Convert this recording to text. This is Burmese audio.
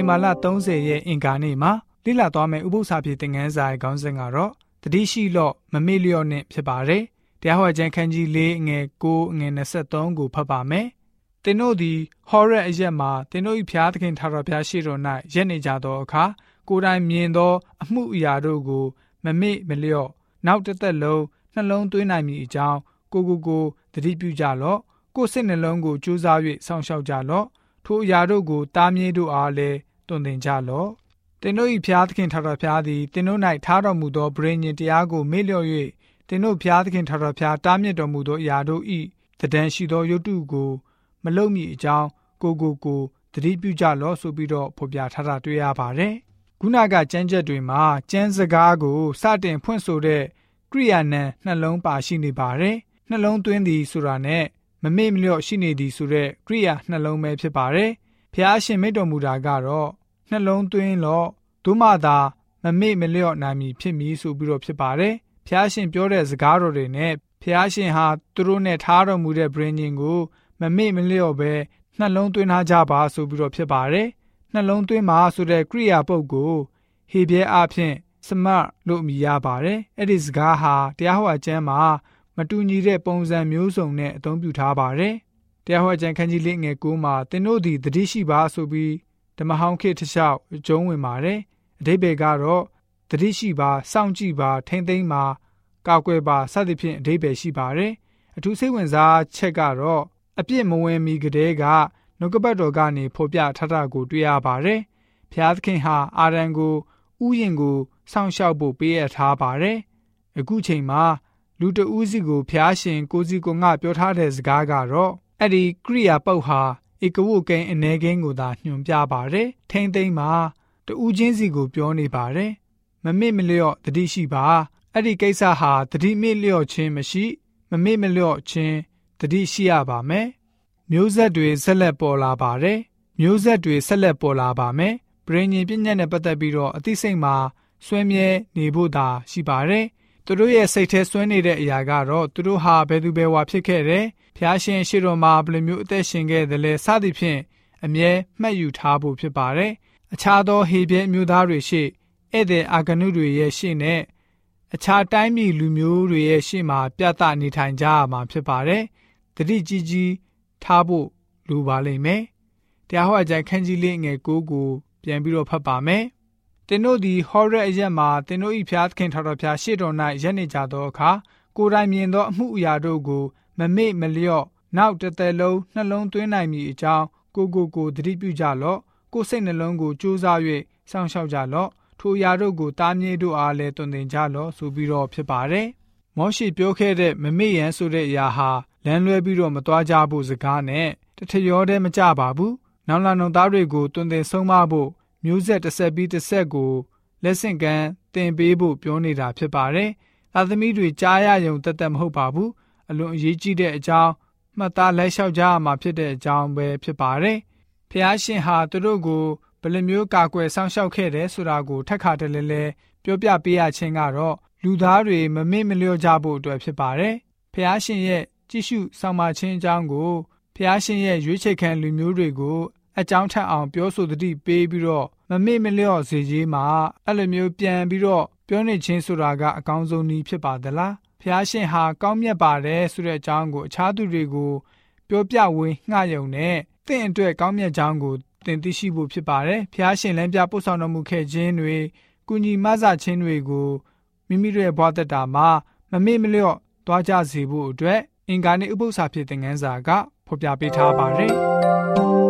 ဝင်မာလ30ရက်အင်္ဂါနေ့မှာလိလာသွားမယ့်ဥပုသ္စာပြေသင်ခန်းစာရဲ့ခေါင်းစဉ်ကတော့တတိရှိလော့မမေ့လျော့နဲ့ဖြစ်ပါတယ်။တရားဟောကျမ်းခန်းကြီး၄ငွေ9ငွေ23ကိုဖတ်ပါမယ်။သင်တို့သည်ဟောရက်အရက်မှာသင်တို့၏ဖျားသခင်ထာဝရဘုရားရှိတော်၌ရက်နေကြသောအခါကိုယ်တိုင်မြင်သော အမှုအရာတို့ကို မမေ့မလျော့နောက်တစ်သက်လုံးနှလုံးသွင်းနိုင်မည်အကြောင်းကိုကိုကိုတတိပြုကြလော့ကိုယ်စိတ်နှလုံးကိုကြိုးစား၍စောင့်ရှောက်ကြလော့ထိုအရာတို့ကိုတားမြစ်တို့အားလည်း တွင်တင်ကြလော့သင်တို့၏ဖျားသခင်ထာဝရဘုရားသည်သင်တို့၌ထားတော်မူသောဗြိဉ္ဉ်တရားကိုမေ့လျော့၍သင်တို့ဖျားသခင်ထာဝရဘုရားတားမြစ်တော်မူသောအရာတို့၏တဒံရှိသောယုတ်တုကိုမလုံမီအကြောင်းကိုကိုကိုတတိပြုကြလော့ဆိုပြီးတော့ဖော်ပြထားတာတွေ့ရပါတယ်။ခုနကကျမ်းချက်တွေမှာကျမ်းစကားကိုစတင်ဖွင့်ဆိုတဲ့ကရိယာနံနှလုံးပါရှိနေပါတယ်။နှလုံးသွင်းသည်ဆိုတာနဲ့မမေ့မလျော့ရှိနေသည်ဆိုတဲ့ကရိယာနှလုံးပဲဖြစ်ပါတယ်။ဖျားရှင်မိတ်တော်မူတာကတော့ နှလုံးသွင်းလော့ဒုမသာမမေ့မလျော့နိုင်မည်ဖြစ်မည်ဆိုပြီးတော့ဖြစ်ပါတယ်။ဖျားရှင်ပြောတဲ့စကားတော်တွေနဲ့ဖျားရှင်ဟာသူတို့နဲ့ထားတော်မူတဲ့ဗြိဉ္ဉ်ကိုမမေ့မလျော့ပဲနှလုံးသွင်းထားကြပါဆိုပြီးတော့ဖြစ်ပါတယ်။နှလုံးသွင်းပါဆိုတဲ့ကရိယာပုတ်ကိုဟေဘဲအဖြစ်စမလို့အမည်ရပါတယ်။အဲ့ဒီစကားဟာတရားဟောကျမ်းမှာမတူညီတဲ့ပုံစံမျိုးစုံနဲ့အသုံးပြုထားပါတယ်။တရားဟောကျမ်းခန်းကြီးလေးငယ်9မှာသင်တို့သည်တတိရှိပါဆိုပြီး ဓမ္မဟောင်းခေတ်တစ်လျှောက်အကျုံးဝင်ပါတယ်။အတိပ္ပယ်ကတော့တတိရှိပါစောင့်ကြည့်ပါထိမ့်သိမ်းပါကောက်ွယ်ပါစသဖြင့်အတိပ္ပယ်ရှိပါတယ်။အထူးစိတ်ဝင်စားချက်ကတော့အပြစ်မဝင်မီကတည်းကနှုတ်ကပတ်တော်ကနေဖော်ပြထားတာကိုတွေ့ရပါတယ်။ဖျားသခင်ဟာအာရန်ကိုဥယျင်ကိုစောင့်ရှောက်ဖို့ပေးအပ်ထားပါတယ်။အခုချိန်မှာလူတဦးစီကိုဖျားရှင်ကိုစီကိုငါပြောထားတဲ့စကားကတော့အဲ့ဒီကရိယာပုတ်ဟာ ဧကဝုကိန်းအနေကင်းကိုသာညွှန်ပြပါတယ်။ထိမ့်သိမ့်မှာတူးချင်းစီကိုပြောနေပါတယ်။မမေ့မလျော့တတိရှိပါအဲ့ဒီကိစ္စဟာတတိမေ့လျော့ခြင်းမရှိ မမေ့မလျော့ခြင်းတတိရှိရပါမယ်။မျိုးဆက်တွေဆက်လက်ပေါ်လာပါတယ်။မျိုးဆက်တွေဆက်လက်ပေါ်လာပါမယ်။ပရိညင်ပြည့်ညက်နဲ့ပတ်သက်ပြီးတော့အသိစိတ်မှာဆွဲမြဲနေဖို့သာရှိပါတယ်။ သူတို့ရဲ့စိတ်ထဲဆွဲနေတဲ့အရာကတော့သူတို့ဟာဘယ်သူဘယ်ဝါဖြစ်ခဲ့တယ်။ဖျားရှင်ရှိတော်မှာဘယ်လိုမျိုးအသက်ရှင်ခဲ့တယ်လဲစသဖြင့်အမြဲမှတ်ယူထားဖို့ဖြစ်ပါတယ်။အခြားသောဟေပြဲမျိုးသားတွေရှိဧည့်သည်အာဂနုတွေရဲ့ရှေ့နဲ့အခြားတိုင်းပြည်လူမျိုးတွေရဲ့ရှေ့မှာပြသနေထိုင်ကြရမှာဖြစ်ပါတယ်။တတိကြီးကြီးထားဖို့လိုပါလိမ့်မယ်။တရားဟောအကြံခန်းကြီးလေးငယ်၉ကိုပြန်ပြီးတော့ဖတ်ပါမယ်။ တင်တို့သည်ဟောရက်အရက်မှာတင်တို့၏ဖျားသခင်ထာတော်ဖျားရှေ့တော်၌ရက်နေကြသောအခါကိုယ်တိုင်မြင်သောအမှုအရာတို့ကိုမမေ့မလျော့နောက်တစ်သက်လုံးနှလုံးသွင်းနိုင်မည်အကြောင်းကိုကိုကိုသတိပြုကြလော့ကိုစိတ်နှလုံးကိုကြိုးစား၍စောင့်ရှောက်ကြလော့ထိုအရာတို့ကိုတားမြစ်တို့အားလည်းတွင်တင်ကြလော့ဆိုပြီးတော့ဖြစ်ပါတယ်မောရှိပြောခဲ့တဲ့မမေ့ရန်ဆိုတဲ့အရာဟာလမ်းလွဲပြီးတော့မသွားကြဖို့စကားနဲ့တထရောတည်းမကြပါဘူးနောက်လာနှုံသားတွေကိုတွင်တင်ဆုံးမဖို့ မျိုးဆက်တစ်ဆက်ပြီးတစ်ဆက်ကိုလက်ဆင့်ကမ်းတင်ပေးဖို့ပြောနေတာဖြစ်ပါတယ်။သာသမီတွေကြားရယုံတက်တက်မဟုတ်ပါဘူး။အလွန်အရေးကြီးတဲ့အကြောင်းမှတ်သားလက်လျှောက်ကြရမှာဖြစ်တဲ့အကြောင်းပဲဖြစ်ပါတယ်။ဖះရှင်ဟာသူတို့ကိုဘယ်လိုမျိုးကာကွယ်စောင့်ရှောက်ခဲ့တယ်ဆိုတာကိုထက်ခါတလဲလဲပြောပြပေးရခြင်းကတော့လူသားတွေမမေ့မလျော့ကြဖို့အတွက်ဖြစ်ပါတယ်။ဖះရှင်ရဲ့ကြည့်ရှုဆောင်မခြင်းအကြောင်းကိုဖះရှင်ရဲ့ရွေးချယ်ခံလူမျိုးတွေကို အကြောင်းထက်အောင်ပြောဆိုသတိပေးပြီးတော့မမေ့မလျော့စေခြင်းမှာအဲ့လိုမျိုးပြန်ပြီးတော့ပြောနေခြင်းဆိုတာကအကောင်းဆုံးနည်းဖြစ်ပါသလားဖះရှင်ဟာကောင်းမြတ်ပါတယ်ဆိုတဲ့အကြောင်းကိုအခြားသူတွေကိုပြောပြဝေငှယုံနဲ့တင့်အတွက်ကောင်းမြတ်ကြောင်းကိုသင်သိရှိဖို့ဖြစ်ပါတယ်ဖះရှင်လမ်းပြပို့ဆောင်တော်မူခဲ့ခြင်းတွေကုညီမဆခြင်းတွေကိုမိမိတို့ရဲ့ဘဝတတာမှာမမေ့မလျော့သွားကြစေဖို့အတွက်အင်္ဂါနေ့ဥပုသ္စာဖြစ်တဲ့ငန်းစာကဖော်ပြပေးထားပါတယ်